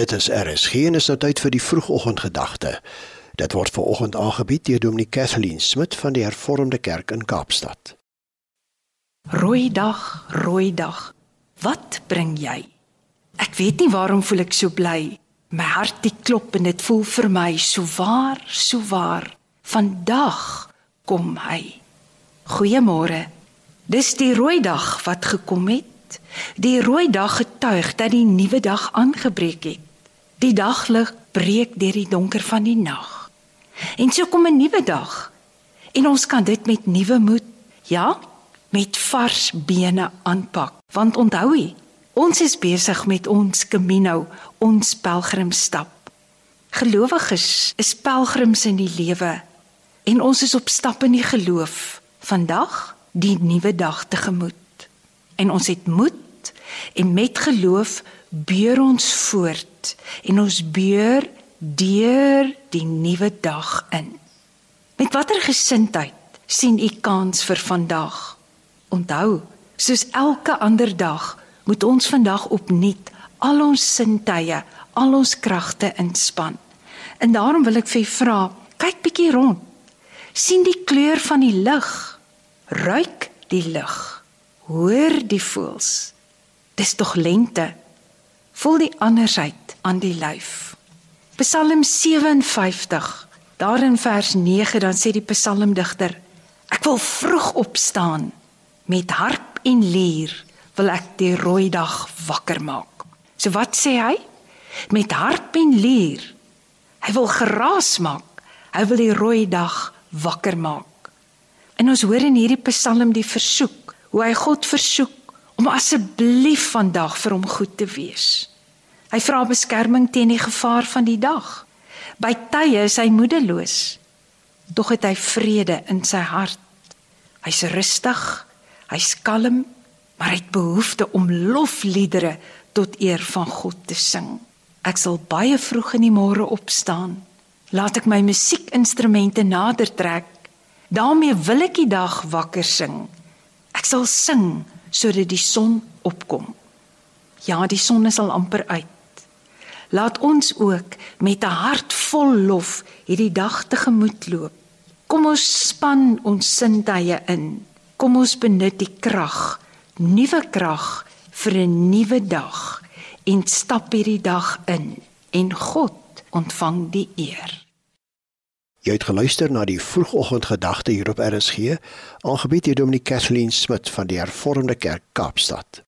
Dit is RSG en is nou tyd vir die vroegoggendgedagte. Dit word veraloggend aangebied deur Dominee Kathleen Smit van die Hervormde Kerk in Kaapstad. Rooi dag, rooi dag. Wat bring jy? Ek weet nie waarom voel ek so bly. My hart het klop en dit voel vir my so waar, so waar. Vandag kom hy. Goeiemôre. Dis die rooi dag wat gekom het. Die rooi dag getuig dat die nuwe dag aangebreek het. Die daglig breek deur die donker van die nag. En so kom 'n nuwe dag. En ons kan dit met nuwe moed, ja, met vars bene aanpak. Want onthou jy, ons is besig met ons Camino, ons pelgrimstap. Gelowiges is pelgrims in die lewe en ons is op stap in die geloof. Vandag die nuwe dag tegemoet. En ons het moed en met geloof beur ons voort en ons beur deur die nuwe dag in. Met watter gesindheid sien u kans vir vandag? Onthou, soos elke ander dag, moet ons vandag opnuut al ons sintuie, al ons kragte inspann. En daarom wil ek vir u vra, kyk bietjie rond. sien die kleur van die lug. Ruik die lug. Hoor die voels. Dis tog lente. Voel die andersheid aan die lyf. Psalm 57, daar in vers 9 dan sê die psalmdigter: Ek wil vroeg opstaan met harp en lier wil ek die rooi dag wakker maak. So wat sê hy? Met harp en lier. Hy wil geraas maak. Hy wil die rooi dag wakker maak. En ons hoor in hierdie psalm die versoek, hoe hy God versoek om asseblief vandag vir hom goed te wees. Hy vra beskerming teen die gevaar van die dag. By tye is hy moedeloos, tog het hy vrede in sy hart. Hy's rustig, hy's kalm, maar hy het behoefte om lofliedere tot eer van God te sing. Ek sal baie vroeg in die môre opstaan. Laat ek my musiekinstrumente nader trek. daarmee wil ek die dag wakker sing. Ek sal sing sodat die son opkom. Ja, die son is al amper uit. Laat ons ook met 'n hart vol lof hierdie dag tegemoet loop. Kom ons span ons sintuie in. Kom ons benut die krag, nuwe krag vir 'n nuwe dag en stap hierdie dag in en God ontvang die eer. Jy het geluister na die vroegoggendgedagte hier op RSG, aangebied deur Dominee Kathleen Smit van die Hervormde Kerk Kaapstad.